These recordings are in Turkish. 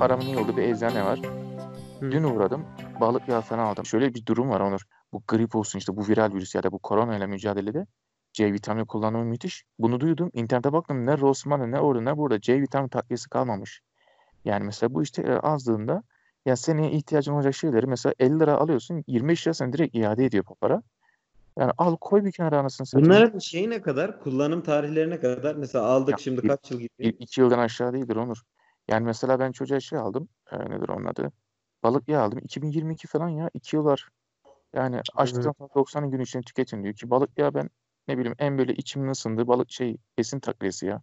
paramın olduğu bir eczane var. Hı. Dün uğradım. Balık yağı falan aldım. Şöyle bir durum var Onur. Bu grip olsun işte bu viral virüs ya da bu korona ile mücadelede C vitamini kullanımı müthiş. Bunu duydum. İnternete baktım. Ne Rossmann'da ne orada ne burada C vitamini takviyesi kalmamış. Yani mesela bu işte azdığında ya seneye ihtiyacın olacak şeyleri mesela 50 lira alıyorsun 25 lira sen direkt iade ediyor bu para. Yani al koy bir kenara anasını satayım. Bunların şeyi ne kadar? Kullanım tarihlerine kadar? Mesela aldık Ya, şimdi kaç yıl İ- gidiyor? iki yıldan aşağı değildir Onur. Yani mesela ben çocuğa şey aldım. E, nedir onun adı? Balık yağı aldım. 2022 falan ya. 2 yıl var. Yani açtıktan sonra 90 gün içinde tüketin diyor ki balık yağı ben ne bileyim en böyle içimin ısındığı balık şey besin takviyesi ya.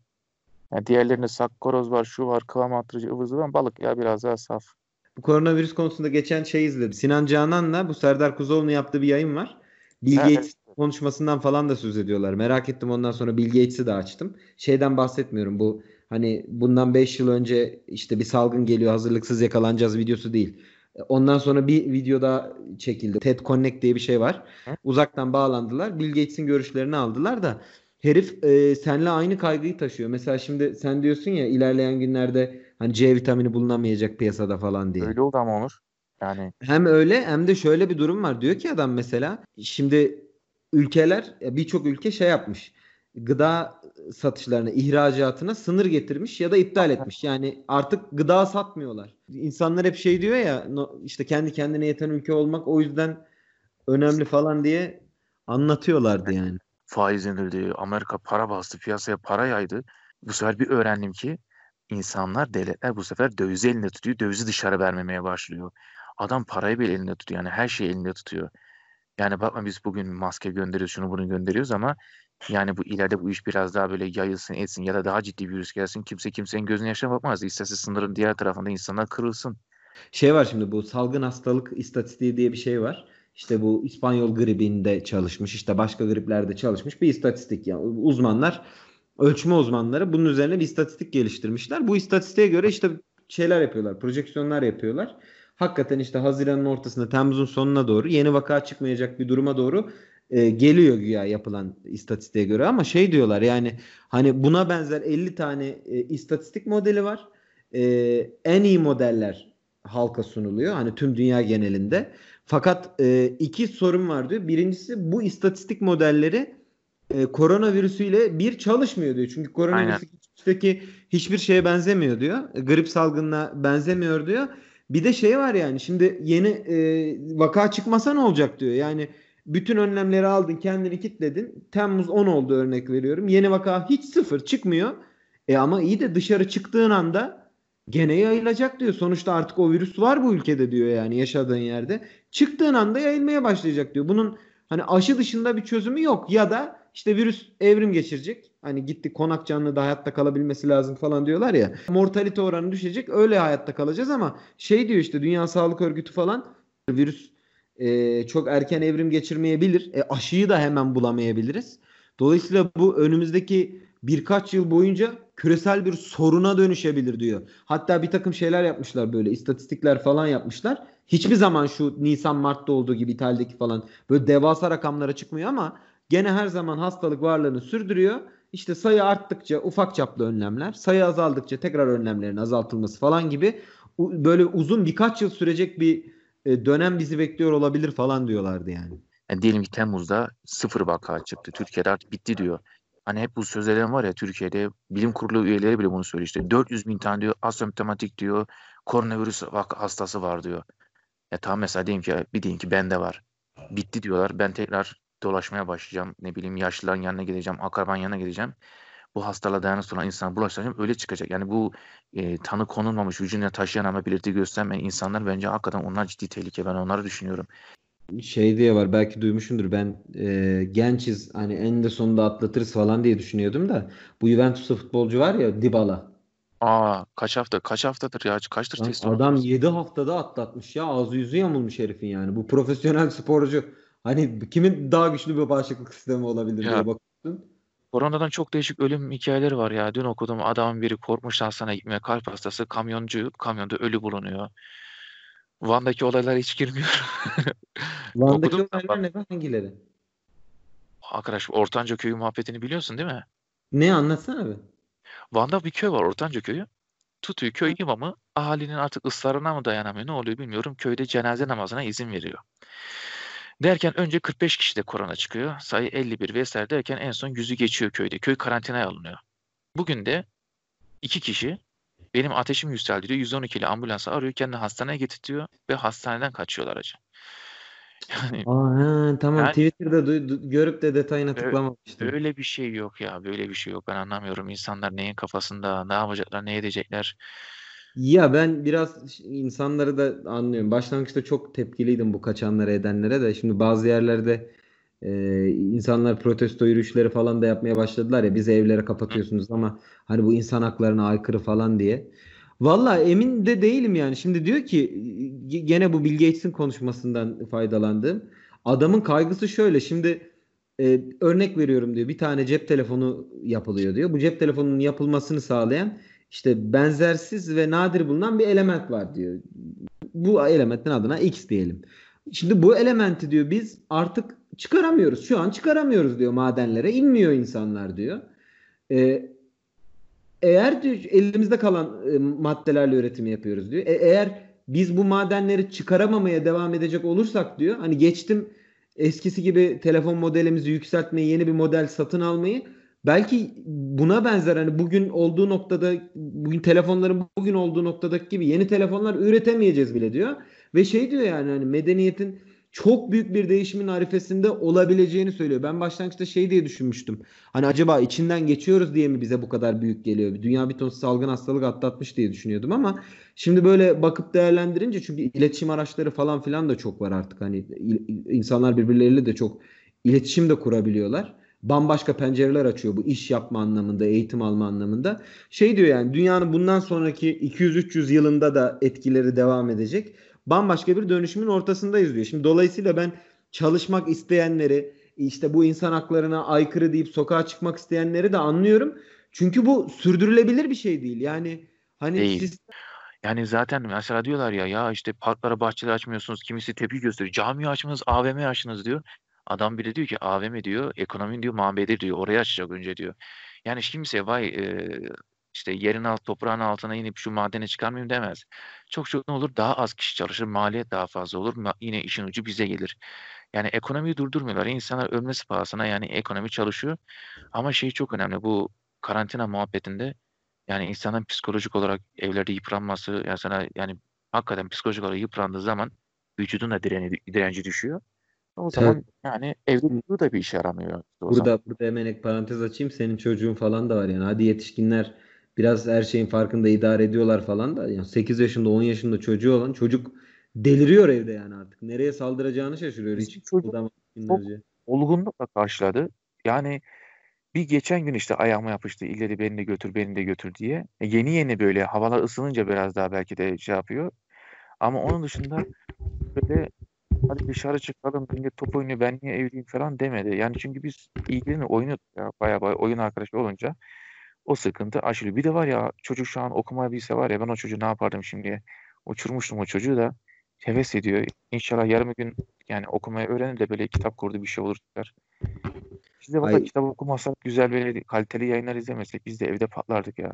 Yani diğerlerinde sakkoroz var, şu var, kıvam arttırıcı ıvır zıvır balık yağı biraz daha saf. Bu koronavirüs konusunda geçen şey izledim. Sinan Canan'la bu Serdar Kuzoğlu'nun yaptığı bir yayın var. Bill Ha, Gates evet. konuşmasından falan da söz ediyorlar. Merak ettim ondan sonra Bill Gates'i de açtım. Şeyden bahsetmiyorum bu hani bundan 5 yıl önce işte bir salgın geliyor hazırlıksız yakalanacağız videosu değil. Ondan sonra bir video daha çekildi. TED Connect diye bir şey var. Uzaktan bağlandılar. Bill Gates'in görüşlerini aldılar da herif e, senle aynı kaygıyı taşıyor. Mesela şimdi sen diyorsun ya ilerleyen günlerde hani C vitamini bulunamayacak piyasada falan diye. Öyle oldu ama Onur. Yani Hem öyle hem de şöyle bir durum var. Diyor ki adam mesela şimdi ülkeler birçok ülke şey yapmış. Gıda satışlarına, ihracatına sınır getirmiş ya da iptal etmiş. Yani artık gıda satmıyorlar. İnsanlar hep şey diyor ya işte kendi kendine yeten ülke olmak o yüzden önemli falan diye anlatıyorlardı yani. faiz indirdi, Amerika para bastı, piyasaya para yaydı. Bu sefer bir öğrendim ki insanlar, devletler bu sefer dövizi elinde tutuyor, dövizi dışarı vermemeye başlıyor. Adam parayı bile elinde tutuyor, yani her şeyi elinde tutuyor. Yani bakma biz bugün maske gönderiyoruz, şunu bunu gönderiyoruz ama yani bu ileride bu iş biraz daha böyle yayılsın, etsin ya da daha ciddi bir virüs gelsin. Kimse kimsenin gözüne yaşına bakmaz. İsterse sınırın diğer tarafında insanlar kırılsın. Şey var şimdi bu salgın hastalık istatistiği diye bir şey var. İşte bu İspanyol gribinde çalışmış, işte başka griplerde çalışmış bir istatistik. Yani uzmanlar, ölçme uzmanları bunun üzerine bir istatistik geliştirmişler. Bu istatistiğe göre işte şeyler yapıyorlar, projeksiyonlar yapıyorlar. Hakikaten işte Haziran'ın ortasında, Temmuz'un sonuna doğru yeni vaka çıkmayacak bir duruma doğru e, geliyor güya yapılan istatistiğe göre ama şey diyorlar yani hani buna benzer 50 tane e, istatistik modeli var. E, en iyi modeller halka sunuluyor. Hani tüm dünya genelinde. Fakat e, iki sorun var diyor. Birincisi bu istatistik modelleri e, koronavirüsüyle bir çalışmıyor diyor. Çünkü koronavirüs geçmişteki hiçbir şeye benzemiyor diyor. Grip salgınına benzemiyor diyor. Bir de şey var yani şimdi yeni e, vaka çıkmasa ne olacak diyor. Yani bütün önlemleri aldın kendini kitledin. Temmuz 10 oldu örnek veriyorum. Yeni vaka hiç sıfır çıkmıyor. E ama iyi de dışarı çıktığın anda gene yayılacak diyor. Sonuçta artık o virüs var bu ülkede diyor yani yaşadığın yerde. Çıktığın anda yayılmaya başlayacak diyor. Bunun hani aşı dışında bir çözümü yok ya da işte virüs evrim geçirecek. Hani gitti konak canlı da hayatta kalabilmesi lazım falan diyorlar ya. Mortalite oranı düşecek öyle hayatta kalacağız ama şey diyor işte Dünya Sağlık Örgütü falan virüs e, çok erken evrim geçirmeyebilir. E, aşıyı da hemen bulamayabiliriz. Dolayısıyla bu önümüzdeki birkaç yıl boyunca küresel bir soruna dönüşebilir diyor. Hatta bir takım şeyler yapmışlar böyle istatistikler falan yapmışlar. Hiçbir zaman şu Nisan Mart'ta olduğu gibi İtalya'daki falan böyle devasa rakamlara çıkmıyor ama gene her zaman hastalık varlığını sürdürüyor. İşte sayı arttıkça ufak çaplı önlemler, sayı azaldıkça tekrar önlemlerin azaltılması falan gibi böyle uzun birkaç yıl sürecek bir e, dönem bizi bekliyor olabilir falan diyorlardı yani. Yani diyelim ki Temmuz'da sıfır vaka çıktı. Türkiye'de artık bitti diyor. Hani hep bu sözlerden var ya Türkiye'de bilim kurulu üyeleri bile bunu söylüyor işte 400 bin tane diyor asemptomatik diyor koronavirüs vaka hastası var diyor. Ya tamam mesela diyelim ki bir diyelim ki bende var. Bitti diyorlar. Ben tekrar dolaşmaya başlayacağım. Ne bileyim yaşlıların yanına gideceğim, akraban yanına gideceğim. Bu hastalığa dayanıklı olan insana bulaşacağım. Öyle çıkacak. Yani bu e, tanı konulmamış, vücuduna taşıyan ama belirti göstermeyen insanlar bence hakikaten onlar ciddi tehlike. Ben onları düşünüyorum. Şey diye var belki duymuşsundur ben e, gençiz hani en de sonunda atlatırız falan diye düşünüyordum da bu Juventus'ta futbolcu var ya Dybala. Aa kaç hafta kaç haftadır ya kaçtır test adam 7 haftada atlatmış ya ağzı yüzü yamulmuş herifin yani. Bu profesyonel sporcu hani kimin daha güçlü bir bağışıklık sistemi olabilir Ya. diye bakıyorsun. Koronadan çok değişik ölüm hikayeleri var ya. Dün okudum adamın biri korkmuş hastaneye gitmeye kalp hastası kamyoncu kamyonda ölü bulunuyor. Van'daki olaylara hiç girmiyorum. Van'daki olaylar ne hangileri? Arkadaş Ortanca köyü muhabbetini biliyorsun değil mi? Ne anlatsana abi. Van'da bir köy var Ortanca köyü. tutuyor köy imamı ahalinin artık ısrarına mı dayanamıyor ne oluyor bilmiyorum. Köyde cenaze namazına izin veriyor. Derken önce 45 kişi de korona çıkıyor. Sayı 51 vesaire derken en son yüzü geçiyor köyde. Köy karantinaya alınıyor. Bugün de iki kişi benim ateşim yükseldi diyor. 112 ile ambulansı arıyor. Kendini hastaneye getirtiyor ve hastaneden kaçıyorlar acı. Yani, Aa, tamam yani, Twitter'da du- görüp de detayına tıklamamıştım. Öyle bir şey yok ya. Böyle bir şey yok. Ben anlamıyorum. İnsanlar neyin kafasında, ne yapacaklar, ne edecekler. Ya ben biraz insanları da anlıyorum. Başlangıçta çok tepkiliydim bu kaçanlara edenlere de. Şimdi bazı yerlerde e, insanlar protesto yürüyüşleri falan da yapmaya başladılar ya. Bizi evlere kapatıyorsunuz ama hani bu insan haklarına aykırı falan diye. Valla emin de değilim yani. Şimdi diyor ki gene bu Bill Gates'in konuşmasından faydalandım. Adamın kaygısı şöyle. Şimdi e, örnek veriyorum diyor. Bir tane cep telefonu yapılıyor diyor. Bu cep telefonunun yapılmasını sağlayan işte benzersiz ve nadir bulunan bir element var diyor. Bu elementin adına X diyelim. Şimdi bu elementi diyor biz artık çıkaramıyoruz. Şu an çıkaramıyoruz diyor madenlere. inmiyor insanlar diyor. Ee, eğer diyor, elimizde kalan e, maddelerle üretimi yapıyoruz diyor. E, eğer biz bu madenleri çıkaramamaya devam edecek olursak diyor. Hani geçtim eskisi gibi telefon modelimizi yükseltmeyi, yeni bir model satın almayı belki buna benzer hani bugün olduğu noktada bugün telefonların bugün olduğu noktadaki gibi yeni telefonlar üretemeyeceğiz bile diyor. Ve şey diyor yani hani medeniyetin çok büyük bir değişimin arifesinde olabileceğini söylüyor. Ben başlangıçta şey diye düşünmüştüm. Hani acaba içinden geçiyoruz diye mi bize bu kadar büyük geliyor? Dünya bir ton salgın hastalık atlatmış diye düşünüyordum ama şimdi böyle bakıp değerlendirince çünkü iletişim araçları falan filan da çok var artık. Hani insanlar birbirleriyle de çok iletişim de kurabiliyorlar bambaşka pencereler açıyor bu iş yapma anlamında, eğitim alma anlamında. Şey diyor yani dünyanın bundan sonraki 200-300 yılında da etkileri devam edecek bambaşka bir dönüşümün ortasındayız diyor. Şimdi dolayısıyla ben çalışmak isteyenleri işte bu insan haklarına aykırı deyip sokağa çıkmak isteyenleri de anlıyorum. Çünkü bu sürdürülebilir bir şey değil. Yani hani değil. siz yani zaten mesela diyorlar ya ya işte parklara bahçeler açmıyorsunuz kimisi tepki gösteriyor. Cami açmanız AVM açınız diyor. Adam bile diyor ki AVM diyor ekonominin diyor mabedi diyor oraya açacak önce diyor. Yani kimse vay e, işte yerin alt toprağın altına inip şu madeni çıkarmayayım demez. Çok çok ne olur daha az kişi çalışır, maliyet daha fazla olur. Yine işin ucu bize gelir. Yani ekonomiyi durdurmuyorlar. İnsanlar ölmesi pahasına yani ekonomi çalışıyor. Ama şey çok önemli bu karantina muhabbetinde yani insanın psikolojik olarak evlerde yıpranması yani sana yani hakikaten psikolojik olarak yıprandığı zaman vücudun da direni, direnci düşüyor. O zaman evet. yani evde durduğu da bir işe yaramıyor. Burada zaman. burada hemen ek parantez açayım. Senin çocuğun falan da var yani. Hadi yetişkinler biraz her şeyin farkında idare ediyorlar falan da yani 8 yaşında 10 yaşında çocuğu olan çocuk deliriyor evde yani artık. Nereye saldıracağını şaşırıyor. Hiç çocuk olgunlukla karşıladı. Yani bir geçen gün işte ayağıma yapıştı. İleri beni de götür, beni de götür diye. E yeni yeni böyle havalar ısınınca biraz daha belki de şey yapıyor. Ama onun dışında böyle hadi dışarı çıkalım, millet top oynuyor, ben niye evliyim falan demedi. Yani çünkü biz ilgili oynuyorduk ya. Bayağı bayağı oyun arkadaşı olunca o sıkıntı aşılıyor. Bir de var ya çocuk şu an okumayı bilse var ya ben o çocuğu ne yapardım şimdi? Uçurmuştum o çocuğu da heves ediyor. İnşallah yarım gün yani okumayı öğrenir de böyle kitap kurdu bir şey olur çıkar. Biz de valla kitap okumasak güzel böyle kaliteli yayınlar izlemesek biz de evde patlardık ya.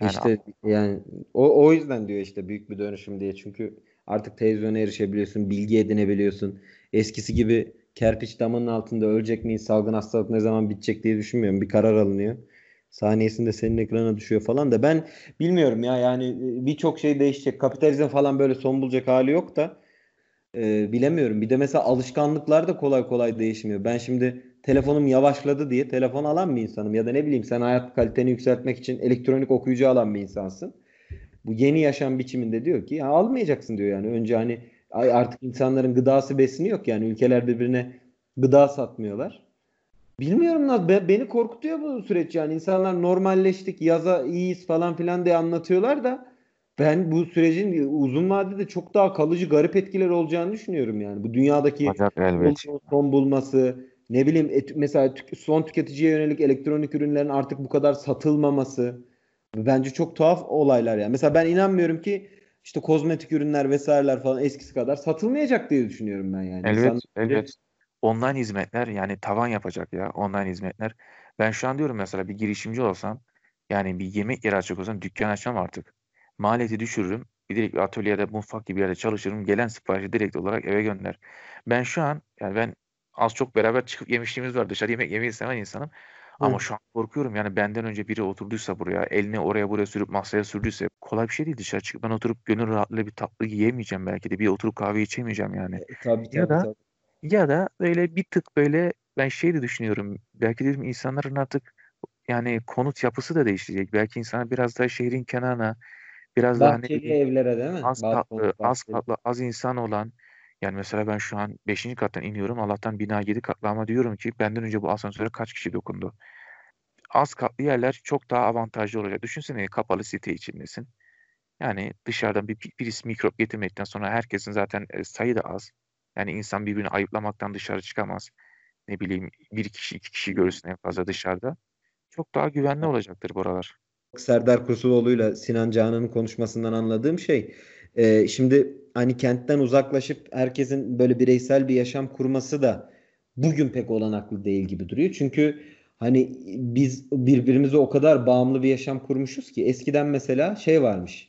Yani işte yani o, o yüzden diyor işte büyük bir dönüşüm diye. Çünkü artık televizyona erişebiliyorsun, bilgi edinebiliyorsun. Eskisi gibi kerpiç damının altında ölecek miyiz, salgın hastalık ne zaman bitecek diye düşünmüyorum. Bir karar alınıyor saniyesinde senin ekrana düşüyor falan da ben bilmiyorum ya yani e, birçok şey değişecek. Kapitalizm falan böyle son bulacak hali yok da e, bilemiyorum. Bir de mesela alışkanlıklar da kolay kolay değişmiyor. Ben şimdi telefonum yavaşladı diye telefon alan bir insanım ya da ne bileyim sen hayat kaliteni yükseltmek için elektronik okuyucu alan bir insansın. Bu yeni yaşam biçiminde diyor ki ya almayacaksın diyor yani. Önce hani artık insanların gıdası besini yok yani ülkeler birbirine gıda satmıyorlar. Bilmiyorum lan beni korkutuyor bu süreç yani insanlar normalleştik yaza iyiyiz falan filan diye anlatıyorlar da ben bu sürecin uzun vadede çok daha kalıcı garip etkiler olacağını düşünüyorum yani. Bu dünyadaki son bulması ne bileyim et, mesela son tüketiciye yönelik elektronik ürünlerin artık bu kadar satılmaması bence çok tuhaf olaylar yani. Mesela ben inanmıyorum ki işte kozmetik ürünler vesaireler falan eskisi kadar satılmayacak diye düşünüyorum ben yani. Evet, İnsan, evet online hizmetler yani tavan yapacak ya online hizmetler. Ben şu an diyorum mesela bir girişimci olsam Yani bir yemek yeri açacak olsam dükkan açmam artık. Maliyeti düşürürüm. Bir direkt bir atölyede, mutfak gibi bir yerde çalışırım. Gelen siparişi direkt olarak eve gönder. Ben şu an yani ben az çok beraber çıkıp yemişliğimiz var. Dışarı yemek yemeyi seven insanım. Ama şu an korkuyorum yani benden önce biri oturduysa buraya, elini oraya buraya sürüp masaya sürdüyse kolay bir şey değil dışarı çıkıp ben oturup gönül rahatlığıyla bir tatlı yiyemeyeceğim belki de bir oturup kahve içemeyeceğim yani. E, tabii Ya tabii da tabii. ya da böyle bir tık böyle ben şey de düşünüyorum. Belki dedim insanların artık yani konut yapısı da değişecek. Belki insanlar biraz daha şehrin kenarına, biraz daha ne Bahçeli bileyim evlere değil mi? az katlı, az katlı, az insan olan yani mesela ben şu an 5. kattan iniyorum. Allah'tan bina 7 katlı ama diyorum ki benden önce bu asansöre kaç kişi dokundu? Az katlı yerler çok daha avantajlı olacak. Düşünsene kapalı site içindesin. Yani dışarıdan bir, bir- birisi mikrop getirmekten sonra herkesin zaten e, sayı da az. Yani insan birbirini ayıplamaktan dışarı çıkamaz. Ne bileyim bir kişi iki kişi görürsün en fazla dışarıda. Çok daha güvenli olacaktır buralar. Serdar Kursuloğlu'yla Sinan Canan'ın konuşmasından anladığım şey e, şimdi hani kentten uzaklaşıp herkesin böyle bireysel bir yaşam kurması da bugün pek olanaklı değil gibi duruyor. Çünkü hani biz birbirimize o kadar bağımlı bir yaşam kurmuşuz ki eskiden mesela şey varmış.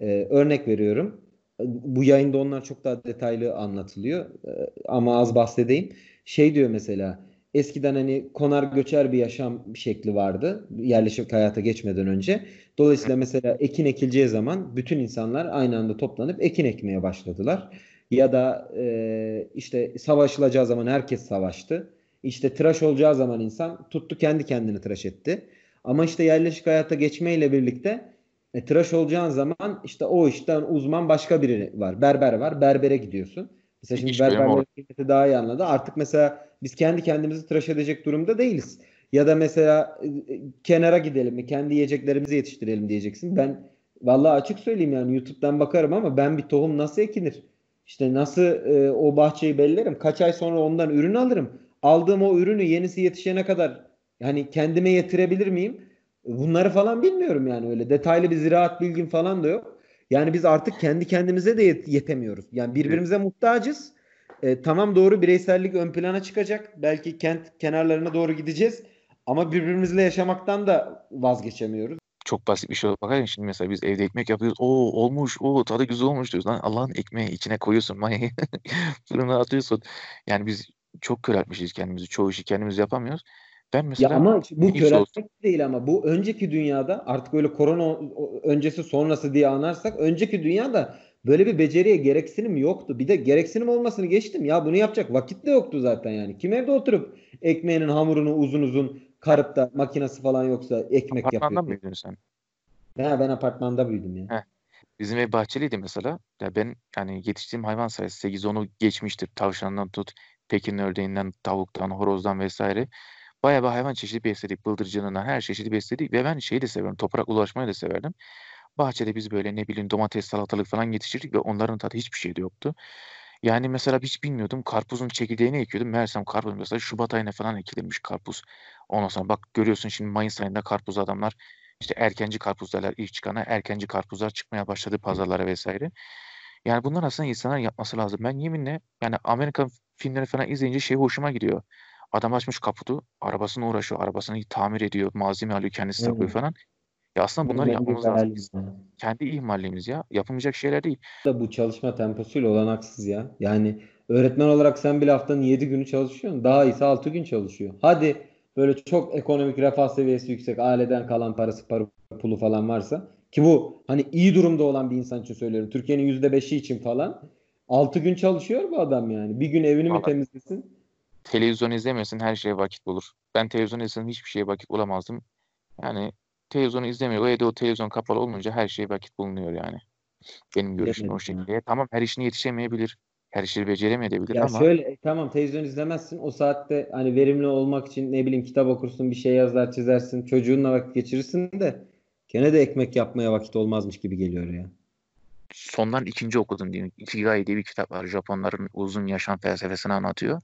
E, örnek veriyorum. Bu yayında onlar çok daha detaylı anlatılıyor. E, ama az bahsedeyim. Şey diyor mesela Eskiden hani konar göçer bir yaşam şekli vardı yerleşik hayata geçmeden önce. Dolayısıyla mesela ekin ekileceği zaman bütün insanlar aynı anda toplanıp ekin ekmeye başladılar. Ya da e, işte savaşılacağı zaman herkes savaştı. İşte tıraş olacağı zaman insan tuttu kendi kendini tıraş etti. Ama işte yerleşik hayata geçmeyle birlikte e, tıraş olacağın zaman işte o işten uzman başka biri var. Berber var. Berbere gidiyorsun. Mesela şimdi orada. kıymeti daha iyi anladı. Artık mesela biz kendi kendimizi tıraş edecek durumda değiliz. Ya da mesela e, kenara gidelim mi? Kendi yiyeceklerimizi yetiştirelim diyeceksin. Ben vallahi açık söyleyeyim yani YouTube'dan bakarım ama ben bir tohum nasıl ekilir? İşte nasıl e, o bahçeyi bellerim? Kaç ay sonra ondan ürün alırım? Aldığım o ürünü yenisi yetişene kadar yani kendime yetirebilir miyim? Bunları falan bilmiyorum yani öyle. Detaylı bir ziraat bilgim falan da yok. Yani biz artık kendi kendimize de yet- yetemiyoruz. Yani birbirimize muhtacız. E, tamam doğru bireysellik ön plana çıkacak. Belki kent kenarlarına doğru gideceğiz. Ama birbirimizle yaşamaktan da vazgeçemiyoruz. Çok basit bir şey bakarım. Şimdi mesela biz evde ekmek yapıyoruz. Oo olmuş. Oo tadı güzel olmuş diyoruz. Lan Allah'ın ekmeği içine koyuyorsun mayayı. Fırına atıyorsun. Yani biz çok köreltmişiz kendimizi. Çoğu işi kendimiz yapamıyoruz. Ben Ya mesela ama bu köreltmek değil ama bu önceki dünyada artık öyle korona öncesi sonrası diye anarsak önceki dünyada böyle bir beceriye gereksinim yoktu. Bir de gereksinim olmasını geçtim. Ya bunu yapacak vakit de yoktu zaten yani. Kim evde oturup ekmeğinin hamurunu uzun uzun karıp da makinesi falan yoksa ekmek yapıyor. Apartmanda mı büyüdün sen? Ha, ben apartmanda büyüdüm ya. Heh. Bizim ev bahçeliydi mesela. Ya ben yani yetiştiğim hayvan sayısı 8-10'u geçmiştir. Tavşandan tut, Pekin ördeğinden, tavuktan, horozdan vesaire. Bayağı bir hayvan çeşidi besledik. Bıldırcınından her çeşidi besledik. Ve ben şeyi de seviyorum. Toprak ulaşmayı da severdim. Bahçede biz böyle ne bileyim domates, salatalık falan yetiştirdik ve onların tadı hiçbir şeyde yoktu. Yani mesela hiç bilmiyordum. Karpuzun çekirdeğini ekiyordum. Meğersem karpuz mesela Şubat ayına falan ekilirmiş karpuz. Ondan sonra bak görüyorsun şimdi Mayıs ayında karpuz adamlar işte erkenci karpuz derler ilk çıkana erkenci karpuzlar çıkmaya başladı pazarlara vesaire. Yani bunlar aslında insanlar yapması lazım. Ben yeminle yani Amerikan filmleri falan izleyince şey hoşuma gidiyor. Adam açmış kaputu, arabasına uğraşıyor, arabasını tamir ediyor, malzeme alıyor, kendisi takıyor Hmm. falan. Ya aslında bunları Benim yapmamız lazım. hayalim Biz ya. kendi ihmalliğimiz ya. Yapılmayacak şeyler değil. bu çalışma temposuyla olanaksız ya. Yani öğretmen olarak sen bile haftanın 7 günü çalışıyorsun. Daha iyisi 6 gün çalışıyor. Hadi böyle çok ekonomik refah seviyesi yüksek, aileden kalan parası, para, pulu falan varsa ki bu hani iyi durumda olan bir insan için söylüyorum. Türkiye'nin %5'i için falan 6 gün çalışıyor bu adam yani. Bir gün evini mi Valla temizlesin? Televizyon izlemesin her şeye vakit bulur. Ben televizyon izlesem hiçbir şeye vakit bulamazdım. Yani televizyonu izlemiyor. O evde o televizyon kapalı olunca her şeye vakit bulunuyor yani. Benim görüşüm o şekilde. Tamam her işini yetişemeyebilir. Her işi beceremeyebilir Ya ama şöyle e, tamam televizyon izlemezsin. O saatte hani verimli olmak için ne bileyim kitap okursun, bir şey yazar, çizersin, çocuğunla vakit geçirirsin de gene de ekmek yapmaya vakit olmazmış gibi geliyor ya. sondan ikinci okudum diyeyim. Ikigai diye bir kitap var. Japonların uzun yaşam felsefesini anlatıyor.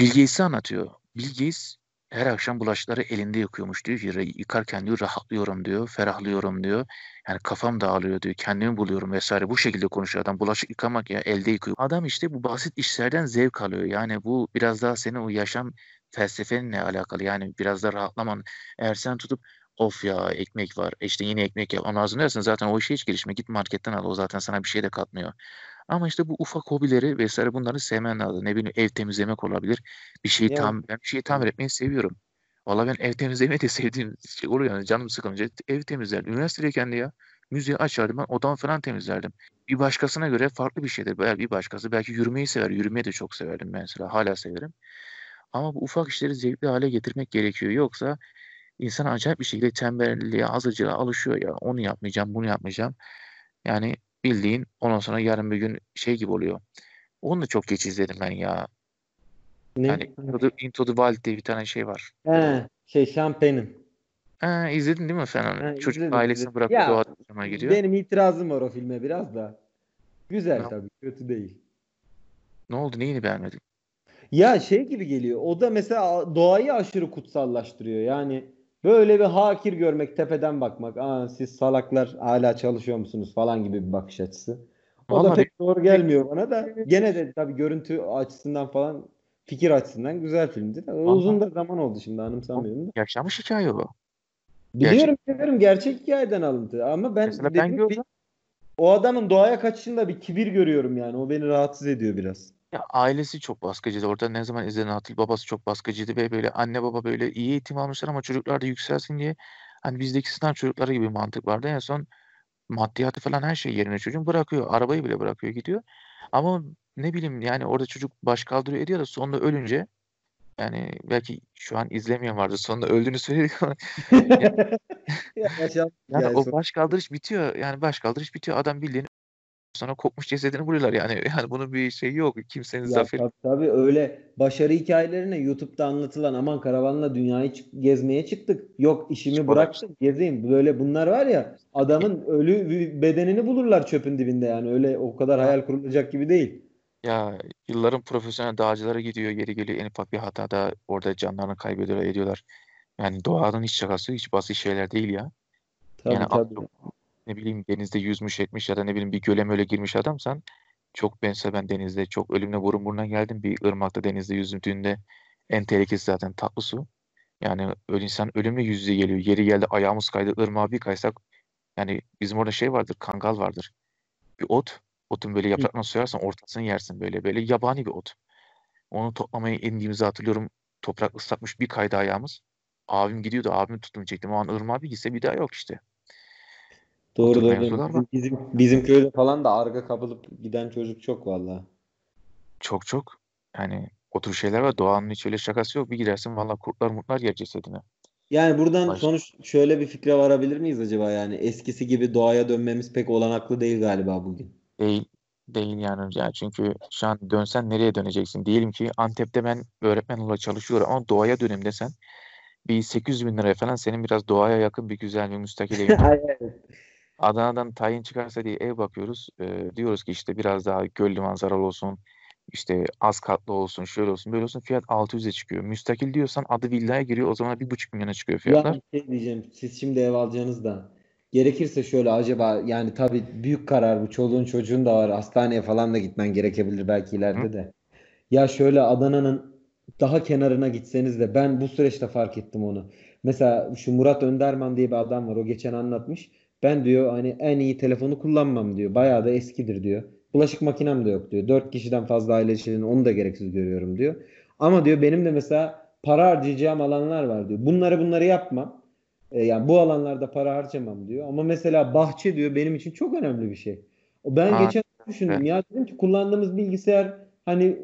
Bill Gates'i anlatıyor. Bill Gates her akşam bulaşıkları elinde yıkıyormuş diyor ki "Re- yıkarken diyor rahatlıyorum diyor, ferahlıyorum diyor. Yani kafam dağılıyor diyor, kendimi buluyorum vesaire. Bu şekilde konuşuyor adam. Bulaşık yıkamak ya elde yıkıyor. Adam işte bu basit işlerden zevk alıyor. Yani bu biraz daha senin o yaşam felsefenle alakalı. Yani biraz da rahatlaman. Eğer sen tutup Of ya ekmek var. İşte yine ekmek yap. Onu hazırlarsın zaten o işe hiç girişme. Git marketten al. O zaten sana bir şey de katmıyor. Ama işte bu ufak hobileri vesaire bunları sevmen lazım. Ne bileyim ev temizlemek olabilir. Bir şeyi Yani tam ben bir şeyi tamir etmeyi seviyorum. Valla ben ev temizlemeyi de sevdiğim şey oluyor yani canım sıkılınca ev temizlerdim. Üniversitedeyken de ya müziği açardım ben odamı falan temizlerdim. Bir başkasına göre farklı bir şeydir. Belki bir başkası belki yürümeyi sever. Yürümeyi de çok severdim mesela. Hala severim. Ama bu ufak işleri zevkli hale getirmek gerekiyor. Yoksa insan acayip bir şekilde tembelliğe, azıcığa alışıyor ya. Onu yapmayacağım, bunu yapmayacağım. Yani bildiğin ondan sonra yarın bir gün şey gibi oluyor. Onu da çok geç izledim ben ya. Yani ne? Into the, Into the Wild diye bir tane şey var. He, şey Şampen'in. Ha, izledin değil mi sen onu? Ha, Çocuk izledim, ailesini izledim. Ya doğa yaşamaya gidiyor. benim itirazım var o filme biraz da. Güzel Ne, tabii, kötü değil. ne oldu? Neyini beğenmedin? Ya şey gibi geliyor. O da mesela doğayı aşırı kutsallaştırıyor. Yani böyle bir hakir görmek, tepeden bakmak. Aa siz salaklar hala çalışıyor musunuz falan gibi bir bakış açısı. O da Vallahi pek doğru gelmiyor bana da. Gene de tabii görüntü açısından falan fikir açısından güzel filmdi. de. Uzun da zaman oldu şimdi anımsamıyorum da. yaşanmış hikaye o. Gerçek. Biliyorum biliyorum gerçek hikayeden alıntı ama ben Mesela ben gördüm. o adamın doğaya kaçışında bir kibir görüyorum yani. O beni rahatsız ediyor biraz. Ya ailesi çok baskıcıydı. Orada ne zaman izlediğin hatırl babası çok baskıcıydı ve böyle anne baba böyle iyi eğitim almışlar ama çocuklar da yükselsin diye hani bizdeki sınav çocukları gibi bir mantık vardı. En son maddiyatı falan her şey yerine çocuğun bırakıyor. Arabayı bile bırakıyor gidiyor. Ama ne bileyim yani orada çocuk baş kaldırıyor ediyor da sonunda ölünce yani belki şu an izlemeyen vardı. Sonunda öldüğünü söyledik ama yani hikayesi. o baş kaldırış bitiyor. Yani baş kaldırış bitiyor. Adam bildiğin sonra kopmuş cesedini buluyorlar yani. Yani bunun bir şeyi yok. Kimsenin Ya zaferi. tabii, tabii öyle başarı hikayelerine YouTube'da anlatılan aman karavanla dünyayı çık- gezmeye çıktık. Yok işimi bıraktım gezeyim. Böyle bunlar var ya adamın ölü bedenini bulurlar çöpün dibinde yani. Öyle o kadar Ya, hayal kurulacak gibi değil. ya yılların profesyonel dağcılara gidiyor. Yeri geliyor en ufak bir hatada orada canlarını kaybediyorlar ediyorlar. Yani doğanın hiç şakası hiç basit şeyler değil ya. Tabii Yani tabii. Ne bileyim denizde yüzmüş etmiş ya da ne bileyim bir göle möle girmiş adamsan çok bense ben denizde çok ölümle burun buruna geldim. Bir ırmakta denizde yüzdüğünde en tehlikesi zaten tatlı su. Yani öyle insan ölümle yüz yüze geliyor. Yeri geldi ayağımız kaydı ırmağa bir kaysak yani bizim orada şey vardır kangal vardır. Bir ot. Otun böyle Hı. yapraklarını soyarsan ortasını yersin böyle. Böyle yabani bir ot. Onu toplamaya indiğimizi hatırlıyorum. Toprak ıslatmış bir kaydı ayağımız. Abim gidiyordu. Abimi tuttum çektim. O an ırmağa bir gitse bir daha yok işte. Doğru doğru. Bizim, bizim, köyde falan da arga kapılıp giden çocuk çok vallahi. Çok çok. Yani o tür şeyler var. Doğanın hiç öyle şakası yok. Bir gidersin valla kurtlar mutlar yer cesedine. Yani buradan Baş... sonuç şöyle bir fikre varabilir miyiz acaba yani eskisi gibi doğaya dönmemiz pek olanaklı değil galiba bugün. Değil. Değil yani. yani. Çünkü şu an dönsen nereye döneceksin? Diyelim ki Antep'te ben öğretmen olarak çalışıyorum ama doğaya döneyim desen bir 800 bin liraya falan senin biraz doğaya yakın bir güzel bir müstakil evin. Adana'dan tayin çıkarsa diye ev bakıyoruz. Ee, diyoruz ki işte biraz daha göllü manzaralı olsun. işte az katlı olsun. Şöyle olsun. Böyle olsun. Fiyat 600'e çıkıyor. Müstakil diyorsan adı villaya giriyor. O zaman 1,5 milyona çıkıyor Ya fiyatlar. bir şey diyeceğim. Siz şimdi ev alacaksınız da. Gerekirse şöyle acaba yani tabii büyük karar bu. Çoluğun çocuğun da var. Hastaneye falan da gitmen gerekebilir belki Hı? ileride de. Ya şöyle Adana'nın daha kenarına gitseniz de ben bu süreçte fark ettim onu. Mesela şu Murat Önderman diye bir adam var. O geçen anlatmış. Ben diyor hani en iyi telefonu kullanmam diyor. Bayağı da eskidir diyor. Bulaşık makinem de yok diyor. Dört kişiden fazla aile içerisinde onu da gereksiz görüyorum diyor. Ama diyor benim de mesela para harcayacağım alanlar var diyor. Bunları bunları yapmam. E, yani bu alanlarda para harcamam diyor. Ama mesela bahçe diyor benim için çok önemli bir şey. Ben Aa, geçen düşündüm ya dedim ki kullandığımız bilgisayar hani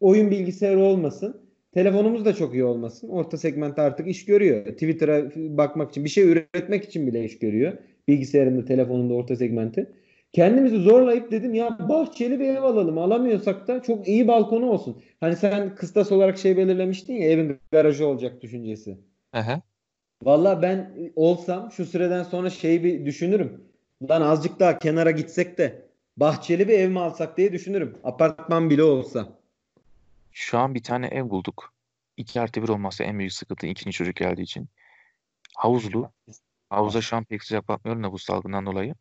oyun bilgisayarı olmasın. Telefonumuz da çok iyi olmasın. Orta segment artık iş görüyor. Twitter'a bakmak için bir şey üretmek için bile iş görüyor. Bilgisayarında, telefonunda orta segmenti. Kendimizi zorlayıp dedim ya bahçeli bir ev alalım. Alamıyorsak da çok iyi balkonu olsun. Hani sen kıstas olarak şey belirlemiştin ya evin garajı olacak düşüncesi. Aha. Valla ben olsam şu süreden sonra şeyi bir düşünürüm. Lan azıcık daha kenara gitsek de bahçeli bir ev mi alsak diye düşünürüm. Apartman bile olsa. Şu an bir tane ev bulduk. 2 artı 1 olması en büyük sıkıntı ikinci çocuk geldiği için. Havuzlu. Havuza şu an pek sıcak bakmıyorum da bu salgından dolayı.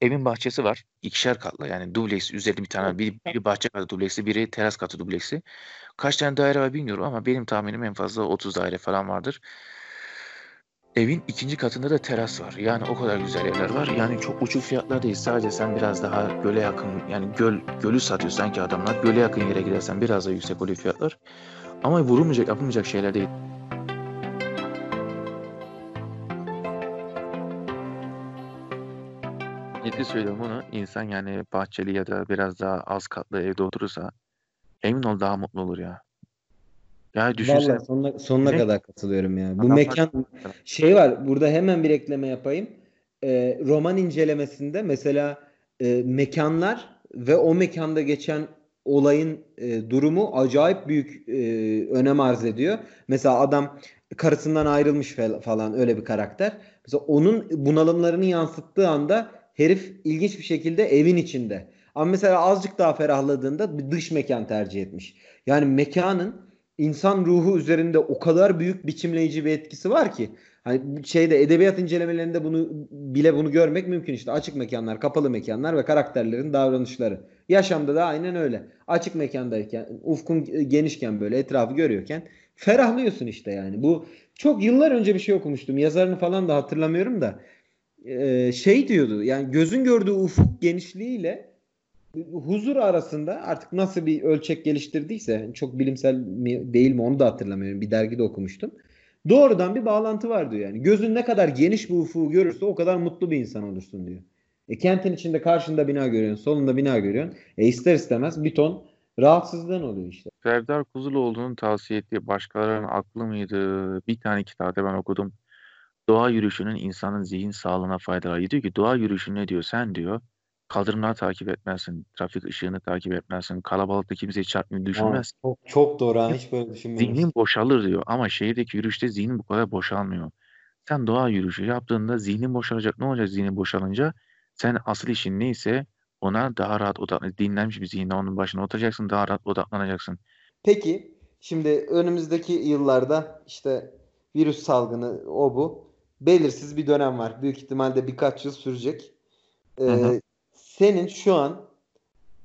Evin bahçesi var. İkişer katlı yani dubleks üzerinde bir tane biri, biri bahçe katı dubleksi biri teras katı dubleksi. Kaç tane daire var bilmiyorum ama benim tahminim en fazla 30 daire falan vardır. Evin ikinci katında da teras var. Yani o kadar güzel evler var. Yani çok uçuk fiyatlar değil. Sadece sen biraz daha göle yakın yani göl gölü satıyor sanki adamlar. Göle yakın yere gidersen biraz daha yüksek oluyor fiyatlar. Ama vurulmayacak, yapılmayacak şeyler değil. Ciddi söylüyorum onu. İnsan yani bahçeli ya da biraz daha az katlı evde oturursa emin ol daha mutlu olur ya. Ya düşünsene. Vallahi sonuna, sonuna kadar katılıyorum ya. Bu Adamlar- mekan şey var. Burada hemen bir ekleme yapayım. Ee, roman incelemesinde mesela e, mekanlar ve o mekanda geçen olayın e, durumu acayip büyük e, önem arz ediyor. Mesela adam karısından ayrılmış falan öyle bir karakter. Mesela onun bunalımlarını yansıttığı anda herif ilginç bir şekilde evin içinde. Ama mesela azıcık daha ferahladığında bir dış mekan tercih etmiş. Yani mekanın insan ruhu üzerinde o kadar büyük biçimleyici bir etkisi var ki. Hani şeyde edebiyat incelemelerinde bunu bile bunu görmek mümkün işte. Açık mekanlar, kapalı mekanlar ve karakterlerin davranışları. Yaşamda da aynen öyle. Açık mekandayken, ufkun genişken böyle etrafı görüyorken ferahlıyorsun işte yani. Bu çok yıllar önce bir şey okumuştum. Yazarını falan da hatırlamıyorum da. Ee, şey diyordu. Yani gözün gördüğü ufuk genişliğiyle huzur arasında artık nasıl bir ölçek geliştirdiyse çok bilimsel mi değil mi onu da hatırlamıyorum. Bir dergide okumuştum. Doğrudan bir bağlantı var diyor yani. Gözün ne kadar geniş bir ufuğu görürse o kadar mutlu bir insan olursun diyor. E kentin içinde karşında bina görüyorsun, solunda bina görüyorsun. E ister istemez bir ton rahatsızlığın oluyor işte. Serdar Kuzuloğlu'nun tavsiye ettiği başkalarının aklı mıydı? Bir tane kitapta ben okudum. Doğa yürüyüşünün insanın zihin sağlığına faydaları. Diyor ki doğa yürüyüşü ne diyor? Sen diyor kaldırımları takip etmezsin, trafik ışığını takip etmezsin, kalabalıkta kimseyi çarpmayı düşünmez. Çok, çok doğru ha. Hiç böyle düşünmemiştim. Zihnin boşalır diyor ama şehirdeki yürüyüşte zihnin bu kadar boşalmıyor. Sen doğa yürüyüşü yaptığında zihnin boşalacak. Ne olacak zihnin boşalınca? Sen asıl işin neyse ona daha rahat odaklan. Dinlenmiş bir zihinle onun başına oturacaksın, daha rahat odaklanacaksın. Peki şimdi önümüzdeki yıllarda işte virüs salgını o bu. Belirsiz bir dönem var. Büyük ihtimalle birkaç yıl sürecek. Ee, Hı hı. senin şu an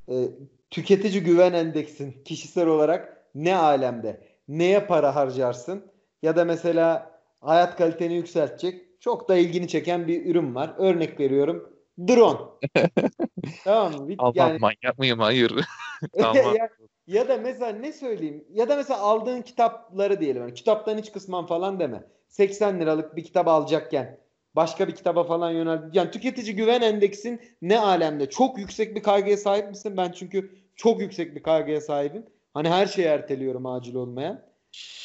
e, tüketici güven endeksin kişisel olarak ne alemde? Neye para harcarsın? Ya da mesela hayat kaliteni yükseltecek çok da ilgini çeken bir ürün var. Örnek veriyorum. Drone. tamam mı? Aman Yani manyak mıyım? Hayır. Tamam. ya, ya da mesela ne söyleyeyim? Ya da mesela aldığın kitapları diyelim. Yani kitaptan hiç kısman falan deme. 80 liralık bir kitap alacakken başka bir kitaba falan yönel. Yani tüketici güven endeksin ne alemde? Çok yüksek bir kaygıya sahip misin? Ben çünkü çok yüksek bir kaygıya sahibim. Hani her şeyi erteliyorum acil olmayan.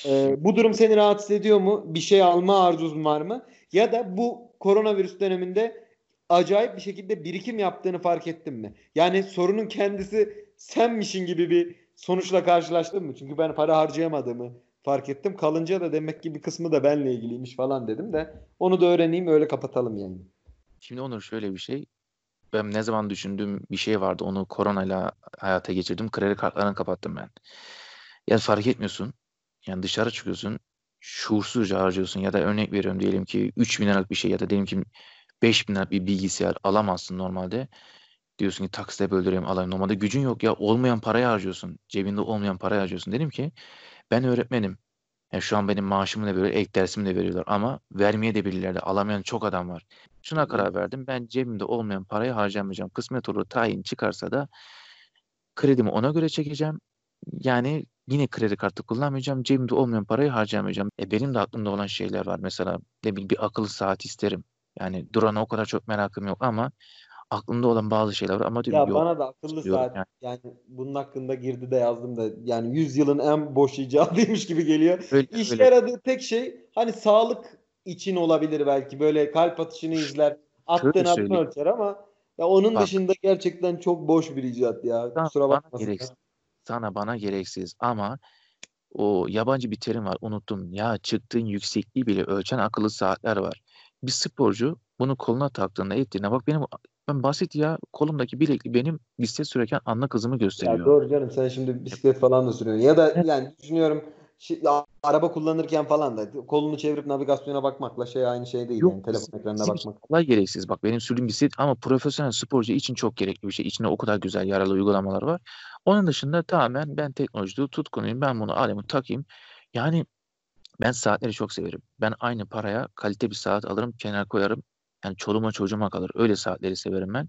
Ee, bu durum seni rahatsız ediyor mu? Bir şey alma arzun var mı? Ya da bu koronavirüs döneminde acayip bir şekilde birikim yaptığını fark ettin mi? Yani sorunun kendisi senmişin gibi bir sonuçla karşılaştın mı? Çünkü ben para harcayamadığımı fark ettim. Kalınca da demek ki bir kısmı da benle ilgiliymiş falan dedim de onu da öğreneyim öyle kapatalım yani. Şimdi Onur şöyle bir şey. Ben ne zaman düşündüğüm bir şey vardı. Onu koronayla hayata geçirdim. Kredi kartlarını kapattım ben. Ya fark etmiyorsun. Yani dışarı çıkıyorsun. Şuursuzca harcıyorsun. Ya da örnek veriyorum diyelim ki 3 bin liralık bir şey ya da diyelim ki 5 bin liralık bir bilgisayar alamazsın normalde. Diyorsun ki taksite böldüreyim alayım. Normalde gücün yok ya. Olmayan parayı harcıyorsun. Cebinde olmayan parayı harcıyorsun. Dedim ki ben öğretmenim. Ya şu an benim maaşımı da veriyor, ek dersimi de veriyorlar ama vermeye de bilirlerdi. Alamayan çok adam var. Şuna karar verdim. Ben cebimde olmayan parayı harcamayacağım. Kısmet olur tayin çıkarsa da kredimi ona göre çekeceğim. Yani yine kredi kartı kullanmayacağım. Cebimde olmayan parayı harcamayacağım. E benim de aklımda olan şeyler var. Mesela ne bileyim bir akıllı saat isterim. Yani durana o kadar çok merakım yok ama aklımda olan bazı şeyler var ama diyorum Ya yok. bana da akıllı saat yani. yani bunun hakkında girdi de yazdım da yani 100 yılın en boş icadıymış gibi geliyor. Öyle, İşe öyle. yaradığı tek şey hani sağlık için olabilir belki böyle kalp atışını izler attığın söyleyeyim. ölçer ama ya onun Bak. dışında gerçekten çok boş bir icat ya. Sana, Kusura bakmasın. gereksiz. Sana bana gereksiz ama o yabancı bir terim var unuttum. Ya çıktığın yüksekliği bile ölçen akıllı saatler var. Bir sporcu bunu koluna taktığında ettiğinde bak benim ben basit ya kolumdaki bilekli benim bisiklet sürerken anlık hızımı Ya gösteriyor. doğru canım sen şimdi bisiklet falan da sürüyorsun. Ya da yani düşünüyorum şi- a- araba kullanırken falan da kolunu çevirip navigasyona bakmakla şey aynı şey değil Yok, yani telefon ekranına bakmak. kolay gereksiz. Bak benim sürdüğüm bisiklet ama profesyonel sporcu için çok gerekli bir şey. İçinde o kadar güzel yararlı uygulamalar var. Onun dışında tamamen ben teknolojide tutkunuyum. Ben bunu alayım takayım. Yani Ben saatleri çok severim. Ben aynı paraya kalite bir saat alırım, kenara koyarım. Yani çoluğuma çocuğuma kalır. Öyle saatleri severim ben.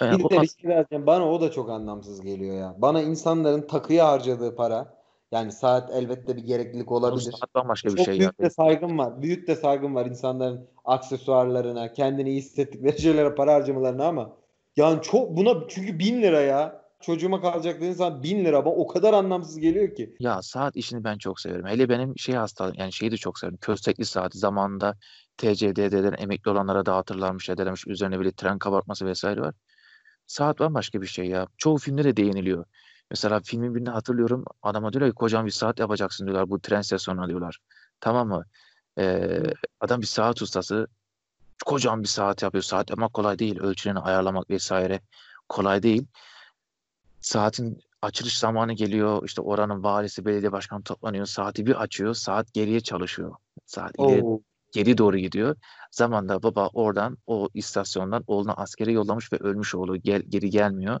Yani Bir de as- şey. Bana o da çok anlamsız geliyor ya. Bana insanların takıya harcadığı para yani saat elbette bir gereklilik olabilir. saat bambaşka bir Çok şey büyük de saygım var. Büyük de saygım var insanların aksesuarlarına, kendini iyi hissettikleri şeylere para harcamalarına ama yani çok buna çünkü bin lira ya. Çocuğuma kalacak dediğin zaman bin lira. Bana o kadar anlamsız geliyor ki. Ya saat işini ben çok severim. Hele benim şey hastalığım yani şeyi de çok severim. Köstekli saati zamanında TCDD'den emekli olanlara dağıtırlarmış edermiş. Üzerine böyle tren kabartması vesaire var. Saat bambaşka bir şey ya. Çoğu filmde de değiniliyor. Mesela filmin birinde hatırlıyorum adama diyorlar ki kocaman bir saat yapacaksın diyorlar bu tren istasyonuna diyorlar. Tamam mı? Ee, adam bir saat ustası kocaman bir saat yapıyor. Saat yapmak kolay değil. Ölçülerini ayarlamak vesaire kolay değil. Saatin açılış zamanı geliyor. İşte oranın valisi, belediye başkanı toplanıyor. Saati bir açıyor. Saat geriye çalışıyor. Saat ileri Oo. geri doğru gidiyor. Zamanda baba oradan o istasyondan oğlunu askere yollamış ve ölmüş oğlu gel, geri gelmiyor.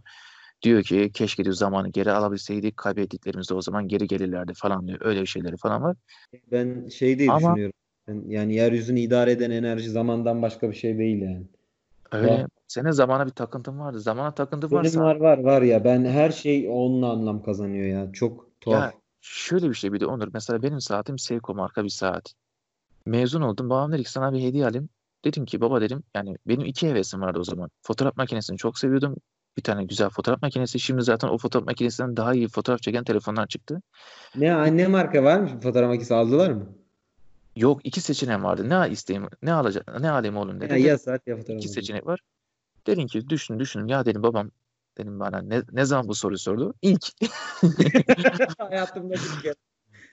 Diyor ki keşke diyor zamanı geri alabilseydik kaybettiklerimiz de o zaman geri gelirlerdi falan diyor. Öyle şeyleri falan var. Ben şey diye Ama düşünüyorum. Yani yeryüzünü idare eden enerji zamandan başka bir şey değil yani. Öyle Var. senin zamana bir takıntın vardı. Zamana takıntın Benim varsa var var var ya. Ben her şey onunla anlam kazanıyor ya. Çok tuhaf. ya şöyle bir şey bir de Onur. Mesela benim saatim Seiko marka bir saat. Mezun oldum. Babam dedi ki sana bir hediye alayım. Dedim ki baba dedim yani benim iki hevesim vardı o zaman. Fotoğraf makinesini çok seviyordum. Bir tane güzel fotoğraf makinesi. Şimdi zaten o fotoğraf makinesinden daha iyi fotoğraf çeken telefonlar çıktı. Ne anne marka var mı? Fotoğraf makinesi aldılar mı? Yok iki seçeneğim vardı. Ne isteyeyim, ne alacak, ne alayım oğlum Ya, dedi. ya saat ya fotoğraf İki seçenek var. Dedim ki düşün düşün. Ya dedim babam dedim bana ne, ne zaman bu soruyu sordu? İlk. Hayatımda bir kere.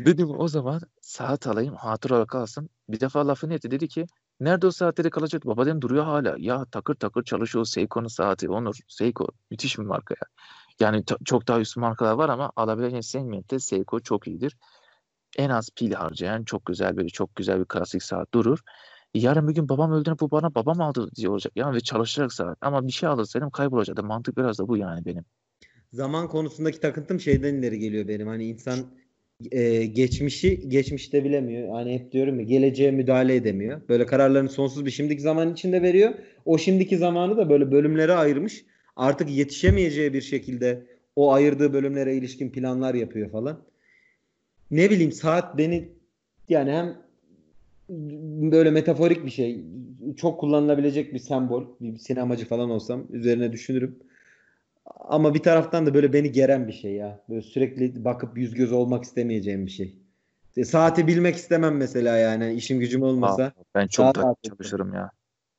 Dedim o zaman saat alayım hatıra olarak kalsın. Bir defa lafını etti dedi ki nerede o saatleri kalacak? Baba dedim duruyor hala. Ya takır takır çalışıyor Seiko'nun saati. Onur Seiko müthiş bir marka ya. Yani çok daha üst markalar var ama alabileceğin segmentte Seiko çok iyidir. En az pil harcayan çok güzel böyle çok güzel bir klasik saat durur. Yarın bir gün babam öldüğünde bu bana babam aldı diye olacak. Yani ve çalışacak saat. Ama bir şey alırsaydım kaybolacaktı. Mantık biraz da bu yani benim. Zaman konusundaki takıntım şeyden ileri geliyor benim. Hani insan e, geçmişi geçmişte bilemiyor. Hani hep diyorum ya geleceğe müdahale edemiyor. Böyle kararlarını sonsuz bir şimdiki zaman içinde veriyor. O şimdiki zamanı da böyle bölümlere ayırmış. Artık yetişemeyeceği bir şekilde o ayırdığı bölümlere ilişkin planlar yapıyor falan. Ne bileyim saat beni yani hem böyle metaforik bir şey. Çok kullanılabilecek bir sembol. Bir sinemacı falan olsam üzerine düşünürüm. Ama bir taraftan da böyle beni geren bir şey ya. Böyle sürekli bakıp yüz göz olmak istemeyeceğim bir şey. E, Saati bilmek istemem mesela yani. işim gücüm Aa, olmasa. ben çok dakik çalışırım ya.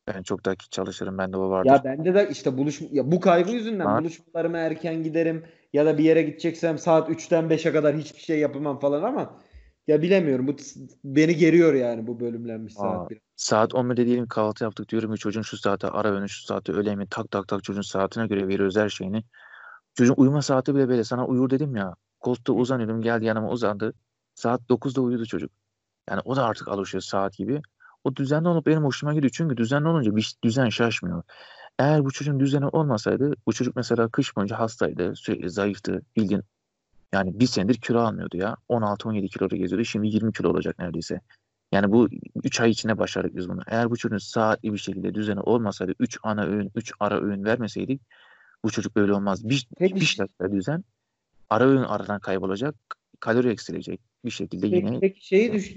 Ben çok dakik çalışırım. Bende o vardır. Ya bende de işte buluş ya bu kaygı yüzünden Var. buluşmalarıma erken giderim ya da bir yere gideceksem saat 3'ten 5'e kadar hiçbir şey yapamam falan ama ya bilemiyorum. Bu beni geriyor yani bu bölümlenmiş Aa, saat biraz. saat 11'de diyelim kahvaltı yaptık diyorum ki çocuğun şu saate ara öğün şu saate öğle yemeği tak tak tak çocuğun saatine göre veriyoruz her şeyini. Çocuğun uyuma saati bile böyle sana uyur dedim ya. Koltukta uzanıyorum geldi yanıma uzandı. Saat 9'da uyudu çocuk. Yani o da artık alışıyor saat gibi. O düzenli olup benim hoşuma gidiyor. Çünkü düzenli olunca bir düzen şaşmıyor. Eğer bu çocuğun düzeni olmasaydı bu çocuk mesela kış boyunca hastaydı. Sürekli zayıftı. Bildiğin yani bir senedir kilo almıyordu ya. 16-17 kiloda geziyordu. Şimdi 20 kilo olacak neredeyse. Yani bu 3 ay içinde başardık biz bunu. Eğer bu çocuğun saatli bir şekilde düzeni olmasaydı 3 ana öğün, 3 ara öğün vermeseydik bu çocuk böyle olmaz. Bir, Peki, bir şartla düzen ara öğün aradan kaybolacak. Kalori eksilecek. Bir şekilde peki, yine peki şeyi düş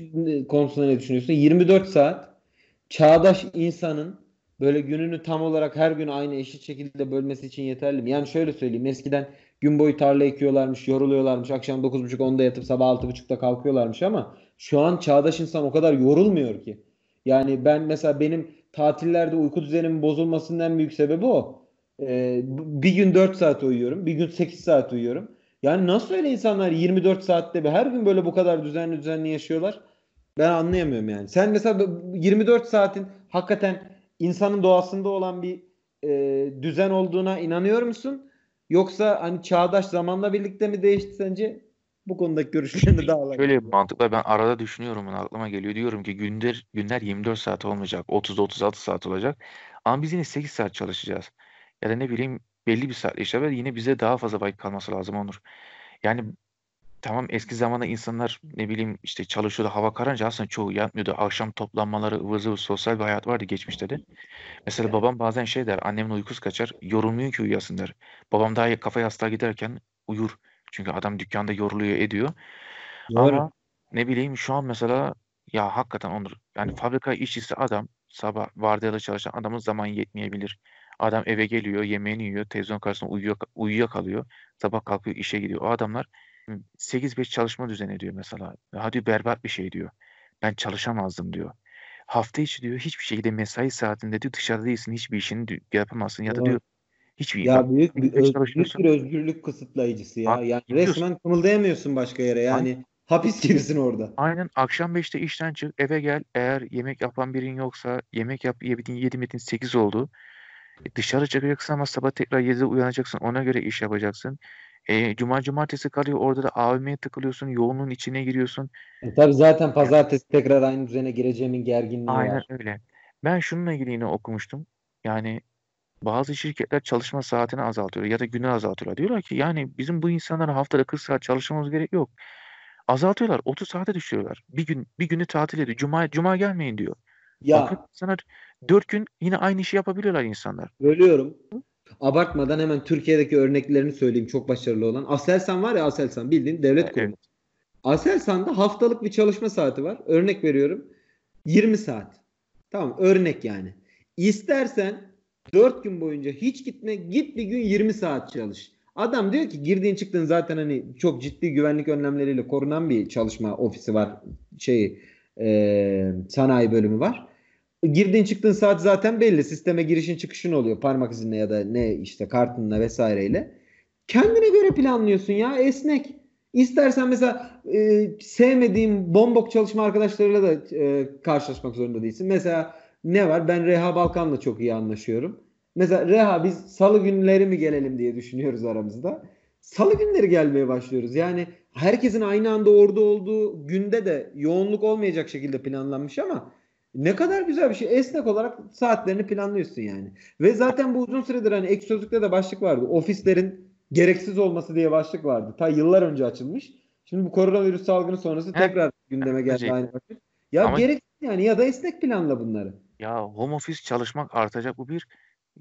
konusunda ne düşünüyorsun? 24 saat çağdaş insanın böyle gününü tam olarak her gün aynı eşit şekilde bölmesi için yeterli mi? Yani şöyle söyleyeyim. Eskiden gün boyu tarla ekiyorlarmış, yoruluyorlarmış. Akşam 9.30-10'da yatıp sabah 6.30'da kalkıyorlarmış ama şu an çağdaş insan o kadar yorulmuyor ki. Yani ben mesela benim tatillerde uyku düzenimin bozulmasının en büyük sebebi o. Ee, bir gün 4 saat uyuyorum, bir gün 8 saat uyuyorum. Yani nasıl öyle insanlar 24 saatte bir her gün böyle bu kadar düzenli düzenli yaşıyorlar? Ben anlayamıyorum yani. Sen mesela bu 24 saatin hakikaten insanın doğasında olan bir e, düzen olduğuna inanıyor musun? Yoksa hani çağdaş zamanla birlikte mi değişti sence? Bu konudaki görüşlerini daha alayım. Şöyle bir mantıkla ben arada düşünüyorum bunu aklıma geliyor. Diyorum ki günler günler 24 saat olmayacak. 30-36 saat olacak. Ama biz yine 8 saat çalışacağız. Ya da ne bileyim belli bir saat işte ve yine bize daha fazla vakit kalması lazım Onur. Yani tamam eski zamanda insanlar ne bileyim işte çalışıyordu hava kararınca aslında çoğu yatmıyordu. Akşam toplanmaları ıvır zıvır sosyal bir hayat vardı geçmişte de. Mesela babam bazen şey der annemin uykusu kaçar yorulmuyor ki uyuyasın der. Babam daha kafa yastığa giderken uyur. Çünkü adam dükkanda yoruluyor ediyor. Doğru. Ama ne bileyim şu an mesela ya hakikaten Onur yani fabrika işçisi adam sabah vardiyalı çalışan adamın zaman yetmeyebilir. Adam eve geliyor, yemeğini yiyor, televizyon karşısında uyuyor, uyuyor kalıyor. Sabah kalkıyor, işe gidiyor. O adamlar 8-5 çalışma düzeni diyor mesela. Ya diyor berbat bir şey diyor. Ben çalışamazdım diyor. Hafta içi diyor hiçbir şekilde mesai saatinde diyor dışarıda değilsin hiçbir işini yapamazsın ya da diyor hiçbir Ya büyük bir, bir öz- büyük çalışıyorsun. bir özgürlük kısıtlayıcısı ya. Bak Yani gidiyorsun. resmen kımıldayamıyorsun başka yere. Yani hapis gibisin orada. Aynen akşam 5'te işten çık eve gel. Eğer yemek yapan birin yoksa yemek yap yedin 7 metin 8 oldu. E, Dışarı çıkacaksın ama sabah tekrar 7'de uyanacaksın. Ona göre iş yapacaksın. E, Cuma cumartesi kalıyor orada da AVM'ye takılıyorsun. Yoğunluğun içine giriyorsun. E tabii zaten pazartesi tekrar aynı düzene gireceğimin gerginliği Aynen var. öyle. Ben şununla ilgili yine okumuştum. Yani bazı şirketler çalışma saatini azaltıyor ya da günü azaltıyorlar. Diyorlar ki yani bizim bu insanlara haftada 40 saat çalışmamız gerek yok. Azaltıyorlar. 30 saate düşürüyorlar. Bir gün bir günü tatil ediyor. Cuma cuma gelmeyin diyor. Bakın Ya sana 4 gün yine aynı işi yapabiliyorlar insanlar. bölüyorum. Abartmadan hemen Türkiye'deki örneklerini söyleyeyim çok başarılı olan. Aselsan var ya Aselsan bildiğin devlet kurumu. Evet. Aselsan'da haftalık bir çalışma saati var. Örnek veriyorum. 20 saat. Tamam örnek yani. İstersen 4 gün boyunca hiç gitme git bir gün 20 saat çalış. Adam diyor ki girdiğin çıktığın zaten hani çok ciddi güvenlik önlemleriyle korunan bir çalışma ofisi var. Şey e, sanayi bölümü var. Girdiğin çıktığın saat zaten belli. Sisteme girişin çıkışın oluyor. Parmak izinle ya da ne işte kartınla vesaireyle. Kendine göre planlıyorsun ya esnek. İstersen mesela e, sevmediğim bombok çalışma arkadaşlarıyla da e, karşılaşmak zorunda değilsin. Mesela ne var? Ben Reha Balkan'la çok iyi anlaşıyorum. Mesela Reha biz salı günleri mi gelelim diye düşünüyoruz aramızda. Salı günleri gelmeye başlıyoruz. Yani herkesin aynı anda orada olduğu günde de yoğunluk olmayacak şekilde planlanmış ama ne kadar güzel bir şey. Esnek olarak saatlerini planlıyorsun yani. Ve zaten bu uzun süredir hani ek sözlükte de başlık vardı. Ofislerin gereksiz olması diye başlık vardı. Ta yıllar önce açılmış. Şimdi bu koronavirüs salgını sonrası Heh, tekrar gündeme geldi diyecektim. aynı başlık. Ya Ama gereksiz yani ya da esnek planla bunları. ya home office çalışmak artacak bu bir.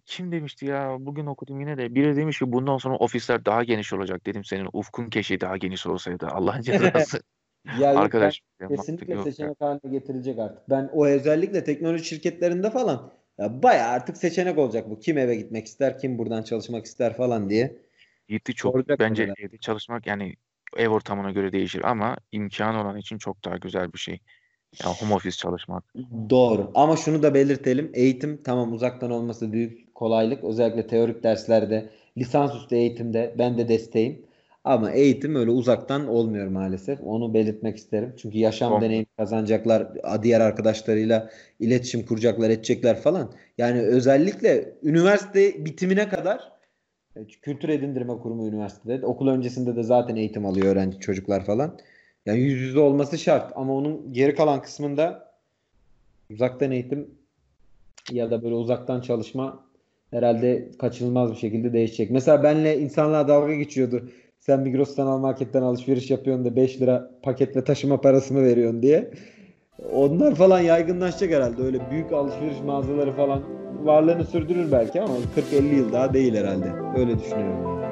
Kim demişti ya bugün okudum yine de biri demiş ki bundan sonra ofisler daha geniş olacak dedim senin ufkun keşke daha geniş olsaydı Allah'ın cezası. Ben Arkadaş kesinlikle yok ya. seçenek haline getirilecek artık. Ben o özellikle teknoloji şirketlerinde falan ya bayağı artık seçenek olacak bu. Kim eve gitmek ister, kim buradan çalışmak ister falan diye. Gitti çok. Soracak Bence mesela. evde çalışmak yani ev ortamına göre değişir ama imkanı olan için çok daha güzel bir şey. Ya home office çalışmak. Doğru. Ama şunu da belirtelim. Eğitim tamam uzaktan olması büyük kolaylık. Özellikle teorik derslerde, lisansüstü eğitimde ben de desteğim. Ama eğitim öyle uzaktan olmuyor maalesef. Onu belirtmek isterim. Çünkü yaşam Doğru. deneyimi kazanacaklar, diğer arkadaşlarıyla iletişim kuracaklar, edecekler falan. Yani özellikle üniversite bitimine kadar e, kültür edindirme kurumu üniversitede. Okul öncesinde de zaten eğitim alıyor öğrenci çocuklar falan. Yani yüz yüze olması şart ama onun geri kalan kısmında uzaktan eğitim ya da böyle uzaktan çalışma herhalde kaçınılmaz bir şekilde değişecek. Mesela benle insanlar dalga geçiyordu. Sen Migros'tan al marketten alışveriş yapıyorsun da 5 lira paketle taşıma parası mı veriyorsun diye. Onlar falan yaygınlaşacak herhalde. Öyle büyük alışveriş mağazaları falan varlığını sürdürür belki ama 40-50 yıl daha değil herhalde. Öyle düşünüyorum.